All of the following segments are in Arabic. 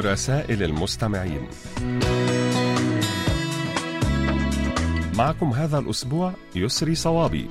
رسائل المستمعين. معكم هذا الأسبوع يسري صوابي.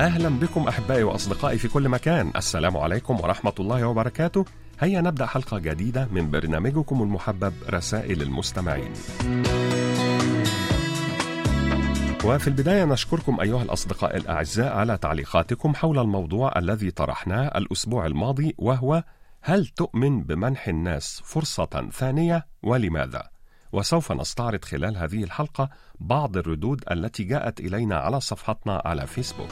أهلا بكم أحبائي وأصدقائي في كل مكان. السلام عليكم ورحمة الله وبركاته. هيا نبدأ حلقة جديدة من برنامجكم المحبب رسائل المستمعين. وفي البداية نشكركم أيها الأصدقاء الأعزاء على تعليقاتكم حول الموضوع الذي طرحناه الأسبوع الماضي وهو هل تؤمن بمنح الناس فرصة ثانية ولماذا؟ وسوف نستعرض خلال هذه الحلقة بعض الردود التي جاءت إلينا على صفحتنا على فيسبوك.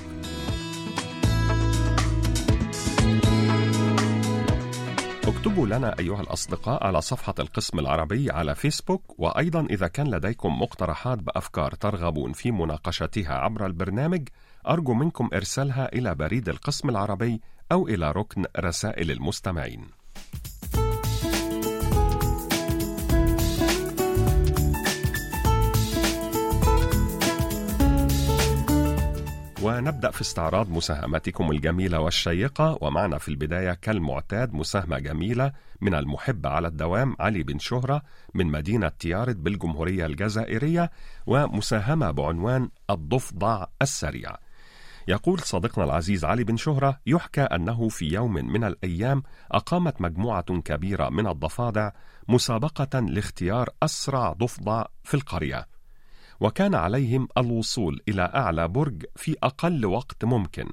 اكتبوا لنا أيها الأصدقاء على صفحة القسم العربي على فيسبوك وأيضا إذا كان لديكم مقترحات بأفكار ترغبون في مناقشتها عبر البرنامج أرجو منكم إرسالها إلى بريد القسم العربي أو إلى ركن رسائل المستمعين. ونبدأ في استعراض مساهماتكم الجميلة والشيقة ومعنا في البداية كالمعتاد مساهمة جميلة من المحب على الدوام علي بن شهرة من مدينة تيارت بالجمهورية الجزائرية ومساهمة بعنوان الضفدع السريع يقول صديقنا العزيز علي بن شهرة يحكى أنه في يوم من الأيام أقامت مجموعة كبيرة من الضفادع مسابقة لاختيار أسرع ضفدع في القرية وكان عليهم الوصول إلى أعلى برج في أقل وقت ممكن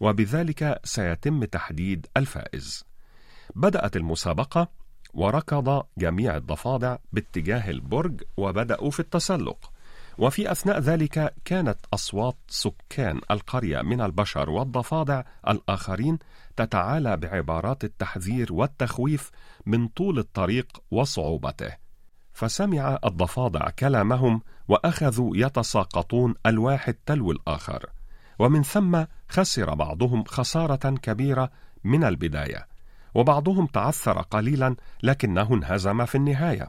وبذلك سيتم تحديد الفائز. بدأت المسابقة وركض جميع الضفادع باتجاه البرج وبدأوا في التسلق. وفي أثناء ذلك كانت أصوات سكان القرية من البشر والضفادع الآخرين تتعالى بعبارات التحذير والتخويف من طول الطريق وصعوبته. فسمع الضفادع كلامهم وأخذوا يتساقطون الواحد تلو الآخر. ومن ثم خسر بعضهم خسارة كبيرة من البداية. وبعضهم تعثر قليلا لكنه انهزم في النهاية.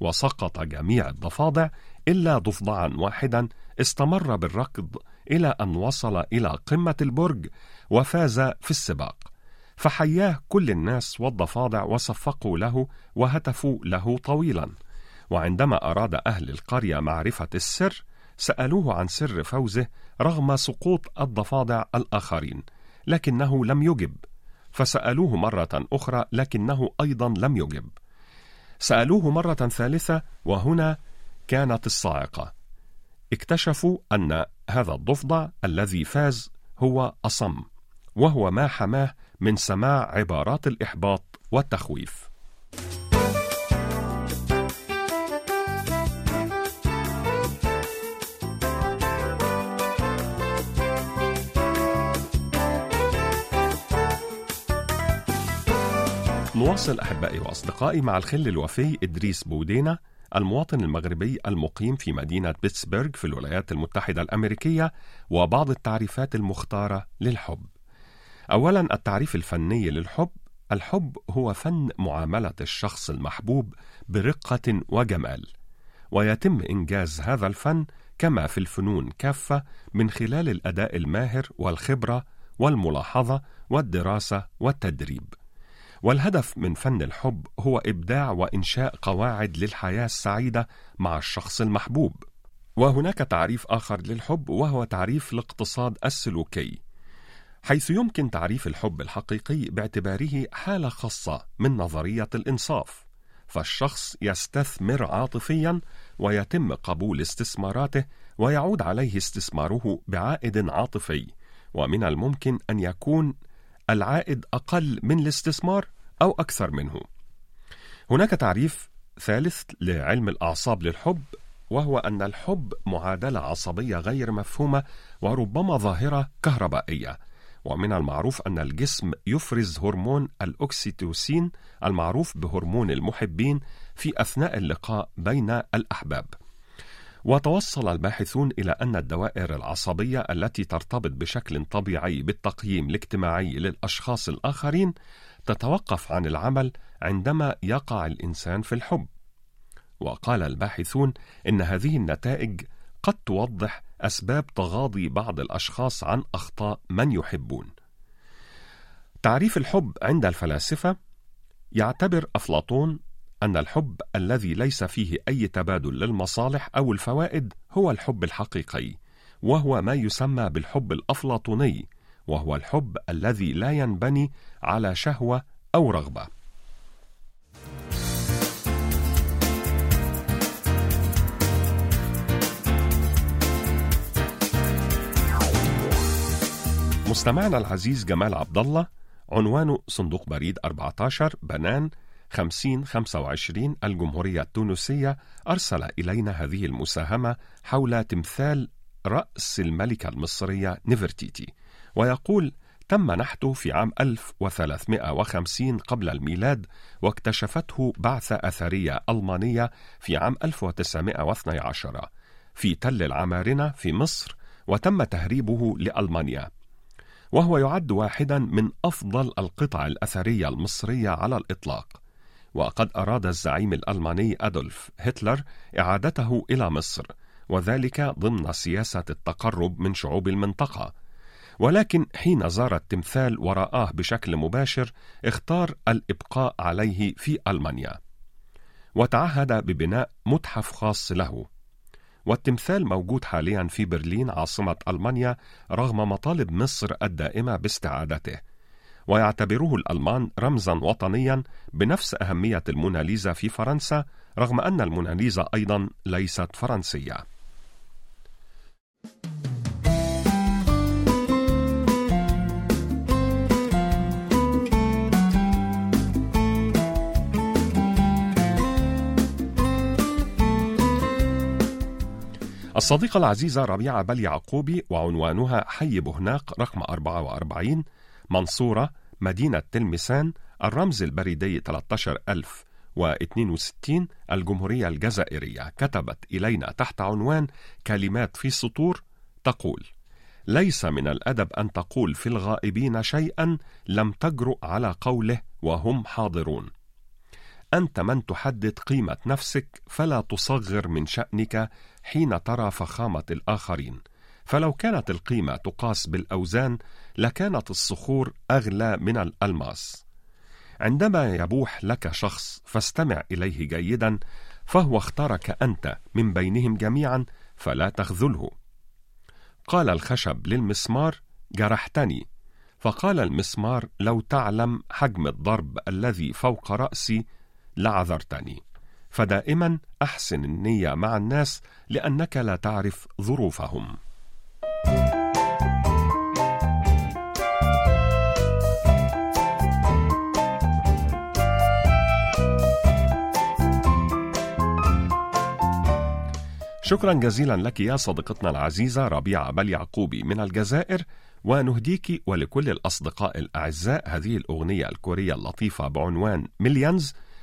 وسقط جميع الضفادع إلا ضفدعا واحدا استمر بالركض إلى أن وصل إلى قمة البرج وفاز في السباق. فحياه كل الناس والضفادع وصفقوا له وهتفوا له طويلا. وعندما أراد أهل القرية معرفة السر سألوه عن سر فوزه رغم سقوط الضفادع الآخرين لكنه لم يجب. فسألوه مرة أخرى لكنه أيضا لم يجب. سألوه مرة ثالثة وهنا كانت الصاعقة. اكتشفوا أن هذا الضفدع الذي فاز هو أصم وهو ما حماه من سماع عبارات الإحباط والتخويف. نواصل أحبائي وأصدقائي مع الخل الوفي إدريس بودينا المواطن المغربي المقيم في مدينة بيتسبرغ في الولايات المتحدة الأمريكية وبعض التعريفات المختارة للحب. أولاً التعريف الفني للحب الحب هو فن معاملة الشخص المحبوب برقة وجمال، ويتم إنجاز هذا الفن كما في الفنون كافة من خلال الأداء الماهر والخبرة والملاحظة والدراسة والتدريب. والهدف من فن الحب هو إبداع وإنشاء قواعد للحياة السعيدة مع الشخص المحبوب. وهناك تعريف آخر للحب وهو تعريف الاقتصاد السلوكي. حيث يمكن تعريف الحب الحقيقي باعتباره حالة خاصة من نظرية الإنصاف. فالشخص يستثمر عاطفيا ويتم قبول استثماراته ويعود عليه استثماره بعائد عاطفي. ومن الممكن أن يكون العائد أقل من الاستثمار أو أكثر منه. هناك تعريف ثالث لعلم الأعصاب للحب وهو أن الحب معادلة عصبية غير مفهومة وربما ظاهرة كهربائية. ومن المعروف أن الجسم يفرز هرمون الأكسيتوسين المعروف بهرمون المحبين في أثناء اللقاء بين الأحباب. وتوصل الباحثون إلى أن الدوائر العصبية التي ترتبط بشكل طبيعي بالتقييم الاجتماعي للأشخاص الآخرين تتوقف عن العمل عندما يقع الإنسان في الحب. وقال الباحثون إن هذه النتائج قد توضح أسباب تغاضي بعض الأشخاص عن أخطاء من يحبون. تعريف الحب عند الفلاسفة يعتبر أفلاطون أن الحب الذي ليس فيه أي تبادل للمصالح أو الفوائد هو الحب الحقيقي، وهو ما يسمى بالحب الأفلاطوني، وهو الحب الذي لا ينبني على شهوة أو رغبة. مستمعنا العزيز جمال عبد الله عنوانه صندوق بريد 14 بنان 5025 الجمهورية التونسية أرسل إلينا هذه المساهمة حول تمثال رأس الملكة المصرية نفرتيتي ويقول تم نحته في عام 1350 قبل الميلاد واكتشفته بعثة أثرية ألمانية في عام 1912 في تل العمارنة في مصر وتم تهريبه لألمانيا. وهو يعد واحدا من أفضل القطع الأثرية المصرية على الإطلاق. وقد أراد الزعيم الألماني أدولف هتلر إعادته إلى مصر وذلك ضمن سياسة التقرب من شعوب المنطقة. ولكن حين زار التمثال ورآه بشكل مباشر اختار الإبقاء عليه في ألمانيا. وتعهد ببناء متحف خاص له. والتمثال موجود حاليا في برلين عاصمة ألمانيا رغم مطالب مصر الدائمة باستعادته. ويعتبره الألمان رمزا وطنيا بنفس أهمية الموناليزا في فرنسا رغم أن الموناليزا أيضا ليست فرنسية. الصديقة العزيزة ربيعة بل يعقوبي وعنوانها حي بهناق رقم 44 منصورة مدينة تلمسان الرمز البريدي 13062 الجمهورية الجزائرية كتبت إلينا تحت عنوان كلمات في سطور تقول ليس من الأدب أن تقول في الغائبين شيئا لم تجرؤ على قوله وهم حاضرون. أنت من تحدد قيمة نفسك فلا تصغر من شأنك حين ترى فخامة الآخرين. فلو كانت القيمة تقاس بالأوزان لكانت الصخور أغلى من الألماس. عندما يبوح لك شخص فاستمع إليه جيدا فهو اختارك أنت من بينهم جميعا فلا تخذله. قال الخشب للمسمار جرحتني. فقال المسمار لو تعلم حجم الضرب الذي فوق رأسي لعذرتني فدائما أحسن النية مع الناس لأنك لا تعرف ظروفهم. شكرا جزيلا لك يا صديقتنا العزيزة ربيعة بل يعقوبي من الجزائر ونهديك ولكل الأصدقاء الأعزاء هذه الأغنية الكورية اللطيفة بعنوان مليونز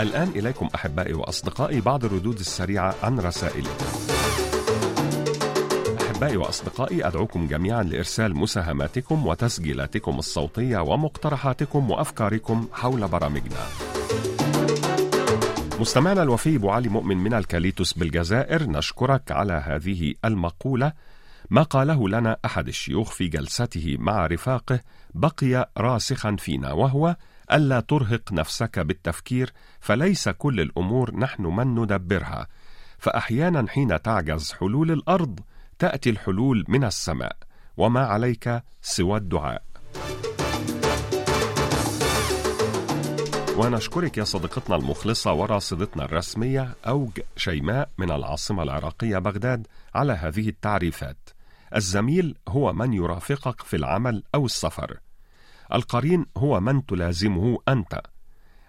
الآن إليكم أحبائي وأصدقائي بعض الردود السريعة عن رسائلكم أحبائي وأصدقائي أدعوكم جميعا لإرسال مساهماتكم وتسجيلاتكم الصوتية ومقترحاتكم وأفكاركم حول برامجنا. مستمعنا الوفي أبو علي مؤمن من الكاليتوس بالجزائر نشكرك على هذه المقولة ما قاله لنا أحد الشيوخ في جلسته مع رفاقه بقي راسخا فينا وهو ألا ترهق نفسك بالتفكير فليس كل الأمور نحن من ندبرها. فأحيانا حين تعجز حلول الأرض تأتي الحلول من السماء. وما عليك سوى الدعاء. ونشكرك يا صديقتنا المخلصة وراصدتنا الرسمية أوج شيماء من العاصمة العراقية بغداد على هذه التعريفات. الزميل هو من يرافقك في العمل أو السفر. القرين هو من تلازمه أنت.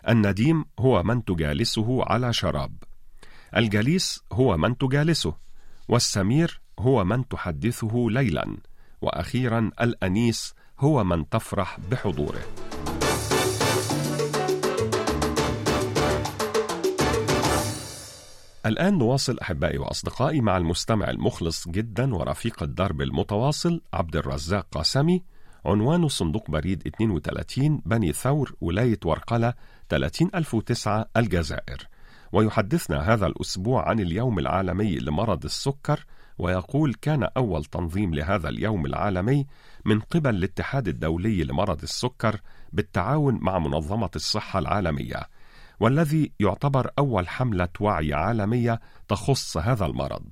النديم هو من تجالسه على شراب. الجليس هو من تجالسه والسمير هو من تحدثه ليلا وأخيرا الأنيس هو من تفرح بحضوره. الآن نواصل أحبائي وأصدقائي مع المستمع المخلص جدا ورفيق الدرب المتواصل عبد الرزاق قاسمي عنوان صندوق بريد 32 بني ثور ولاية ورقلة 30009 الجزائر. ويحدثنا هذا الأسبوع عن اليوم العالمي لمرض السكر ويقول كان أول تنظيم لهذا اليوم العالمي من قبل الاتحاد الدولي لمرض السكر بالتعاون مع منظمة الصحة العالمية والذي يعتبر أول حملة وعي عالمية تخص هذا المرض.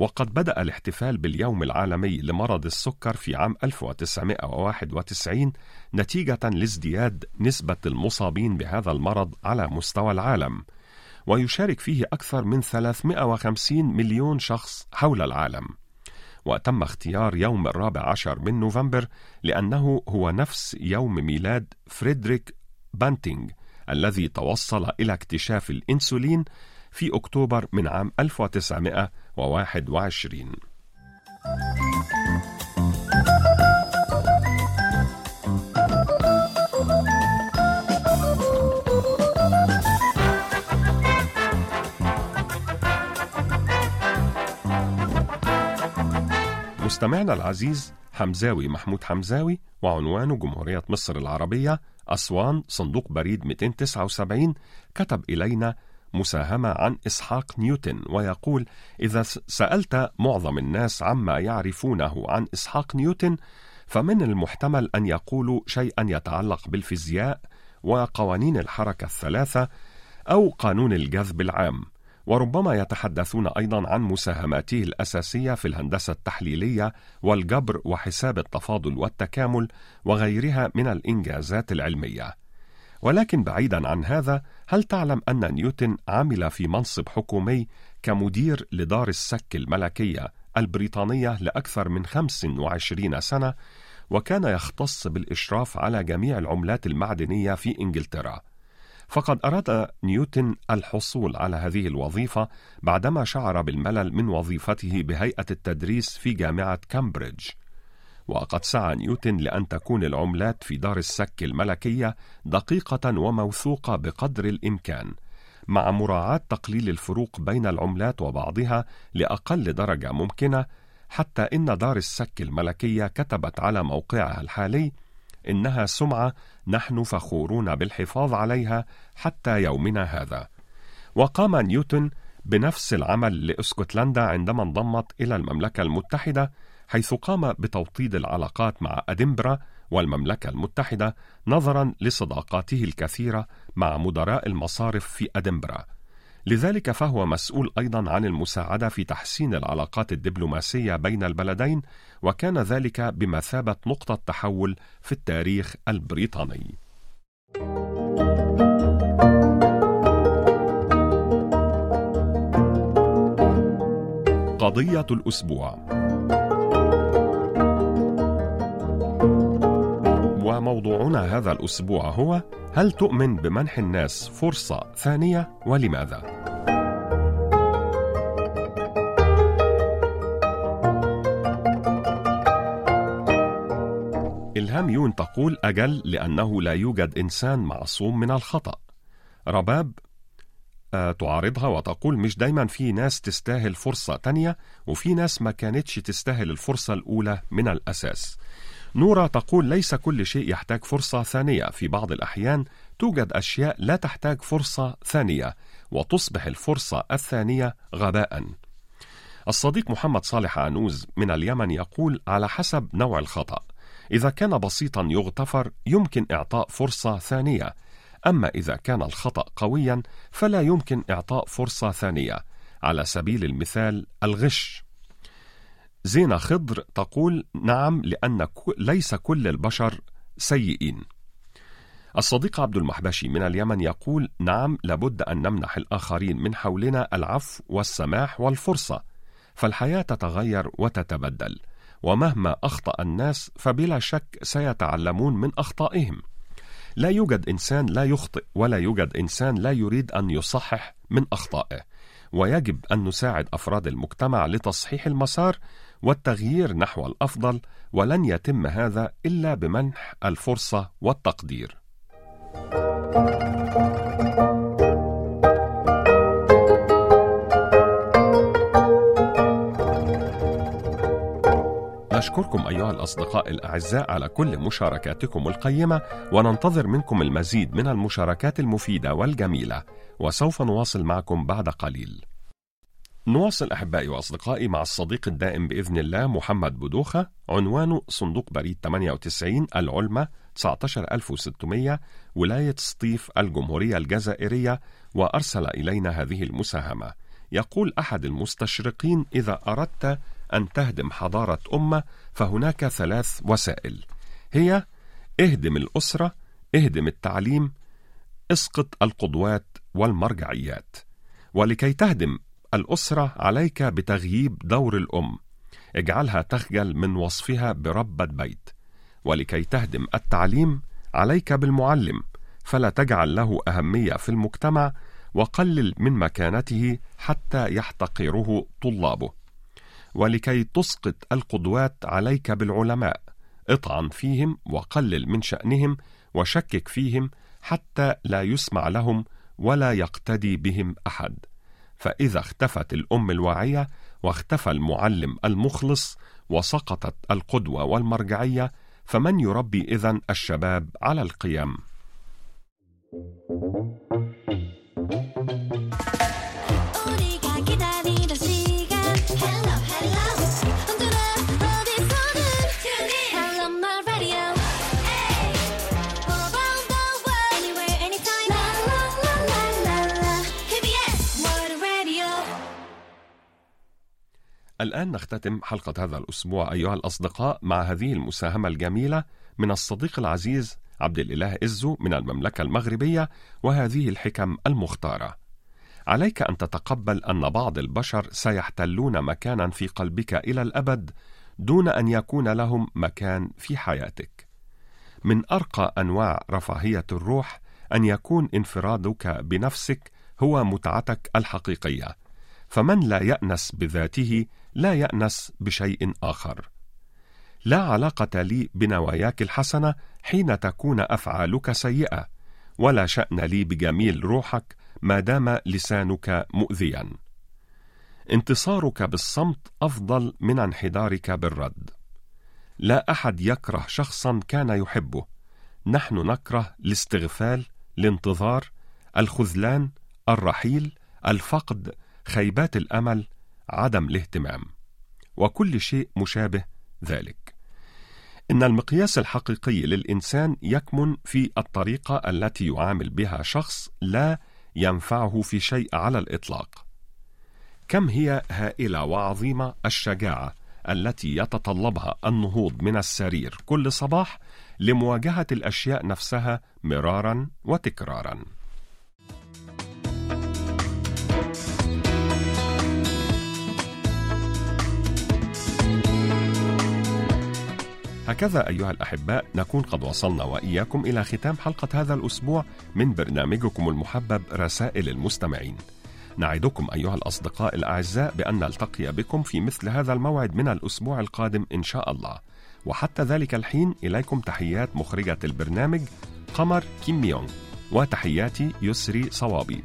وقد بدأ الاحتفال باليوم العالمي لمرض السكر في عام 1991 نتيجة لازدياد نسبة المصابين بهذا المرض على مستوى العالم. ويشارك فيه أكثر من 350 مليون شخص حول العالم. وتم اختيار يوم الرابع عشر من نوفمبر لأنه هو نفس يوم ميلاد فريدريك بانتينغ الذي توصل إلى اكتشاف الإنسولين في أكتوبر من عام 1921 مستمعنا العزيز حمزاوي محمود حمزاوي وعنوانه جمهورية مصر العربية أسوان صندوق بريد 279 كتب إلينا مساهمة عن إسحاق نيوتن ويقول إذا سألت معظم الناس عما يعرفونه عن إسحاق نيوتن فمن المحتمل أن يقولوا شيئا يتعلق بالفيزياء وقوانين الحركة الثلاثة أو قانون الجذب العام وربما يتحدثون أيضا عن مساهماته الأساسية في الهندسة التحليلية والجبر وحساب التفاضل والتكامل وغيرها من الإنجازات العلمية. ولكن بعيدا عن هذا هل تعلم أن نيوتن عمل في منصب حكومي كمدير لدار السك الملكية البريطانية لأكثر من 25 سنة وكان يختص بالإشراف على جميع العملات المعدنية في إنجلترا؟ فقد أراد نيوتن الحصول على هذه الوظيفة بعدما شعر بالملل من وظيفته بهيئة التدريس في جامعة كامبريدج. وقد سعى نيوتن لأن تكون العملات في دار السك الملكية دقيقة وموثوقة بقدر الإمكان مع مراعاة تقليل الفروق بين العملات وبعضها لأقل درجة ممكنة حتى إن دار السك الملكية كتبت على موقعها الحالي إنها سمعة نحن فخورون بالحفاظ عليها حتى يومنا هذا. وقام نيوتن بنفس العمل لإسكتلندا عندما انضمت إلى المملكة المتحدة حيث قام بتوطيد العلاقات مع أدنبرا والمملكة المتحدة نظرا لصداقاته الكثيرة مع مدراء المصارف في أدنبرا. لذلك فهو مسؤول أيضا عن المساعدة في تحسين العلاقات الدبلوماسية بين البلدين وكان ذلك بمثابة نقطة تحول في التاريخ البريطاني. قضية الأسبوع. وموضوعنا هذا الأسبوع هو هل تؤمن بمنح الناس فرصة ثانية ولماذا؟ إلهام يون تقول أجل لأنه لا يوجد إنسان معصوم من الخطأ رباب آه تعارضها وتقول مش دايما في ناس تستاهل فرصة تانية وفي ناس ما كانتش تستاهل الفرصة الأولى من الأساس نورا تقول ليس كل شيء يحتاج فرصة ثانية. في بعض الأحيان توجد أشياء لا تحتاج فرصة ثانية وتصبح الفرصة الثانية غباء. الصديق محمد صالح عنوز من اليمن يقول على حسب نوع الخطأ إذا كان بسيطا يغتفر يمكن إعطاء فرصة ثانية أما إذا كان الخطأ قويا فلا يمكن إعطاء فرصة ثانية. على سبيل المثال الغش. زينة خضر تقول نعم لأن ليس كل البشر سيئين. الصديق عبد المحبشي من اليمن يقول نعم لابد أن نمنح الآخرين من حولنا العفو والسماح والفرصة فالحياة تتغير وتتبدل ومهما أخطأ الناس فبلا شك سيتعلمون من أخطائهم. لا يوجد إنسان لا يخطئ ولا يوجد إنسان لا يريد أن يصحح من أخطائه ويجب أن نساعد أفراد المجتمع لتصحيح المسار والتغيير نحو الأفضل ولن يتم هذا إلا بمنح الفرصة والتقدير. نشكركم أيها الأصدقاء الأعزاء على كل مشاركاتكم القيمة وننتظر منكم المزيد من المشاركات المفيدة والجميلة وسوف نواصل معكم بعد قليل. نواصل أحبائي وأصدقائي مع الصديق الدائم بإذن الله محمد بدوخة عنوانه صندوق بريد 98 العلمة 19600 ولاية سطيف الجمهورية الجزائرية وأرسل إلينا هذه المساهمة. يقول أحد المستشرقين إذا أردت أن تهدم حضارة أمة فهناك ثلاث وسائل. هي اهدم الأسرة اهدم التعليم اسقط القدوات والمرجعيات. ولكي تهدم الأسرة عليك بتغييب دور الأم. اجعلها تخجل من وصفها بربة بيت ولكي تهدم التعليم عليك بالمعلم. فلا تجعل له أهمية في المجتمع وقلل من مكانته حتى يحتقره طلابه. ولكي تسقط القدوات عليك بالعلماء. اطعن فيهم وقلل من شأنهم وشكك فيهم حتى لا يسمع لهم ولا يقتدي بهم أحد. فإذا اختفت الأم الواعية واختفى المعلم المخلص وسقطت القدوة والمرجعية فمن يربي إذن الشباب على القيم؟ الآن نختتم حلقة هذا الأسبوع أيها الأصدقاء مع هذه المساهمة الجميلة من الصديق العزيز عبد الإله إزو من المملكة المغربية وهذه الحكم المختارة. عليك أن تتقبل أن بعض البشر سيحتلون مكانا في قلبك إلى الأبد دون أن يكون لهم مكان في حياتك. من أرقى أنواع رفاهية الروح أن يكون انفرادك بنفسك هو متعتك الحقيقية. فمن لا يأنس بذاته لا يأنس بشيء آخر. لا علاقة لي بنواياك الحسنة حين تكون أفعالك سيئة، ولا شأن لي بجميل روحك ما دام لسانك مؤذيا. انتصارك بالصمت أفضل من انحدارك بالرد. لا أحد يكره شخصا كان يحبه. نحن نكره الاستغفال، الانتظار، الخذلان، الرحيل، الفقد، خيبات الأمل عدم الاهتمام وكل شيء مشابه ذلك. إن المقياس الحقيقي للإنسان يكمن في الطريقة التي يعامل بها شخص لا ينفعه في شيء على الإطلاق. كم هي هائلة وعظيمة الشجاعة التي يتطلبها النهوض من السرير كل صباح لمواجهة الأشياء نفسها مرارا وتكرارا. هكذا أيها الأحباء نكون قد وصلنا وإياكم إلى ختام حلقة هذا الأسبوع من برنامجكم المحبب رسائل المستمعين. نعدكم أيها الأصدقاء الأعزاء بأن نلتقي بكم في مثل هذا الموعد من الأسبوع القادم إن شاء الله. وحتى ذلك الحين إليكم تحيات مخرجة البرنامج قمر كيم ميونغ وتحياتي يسري صوابي.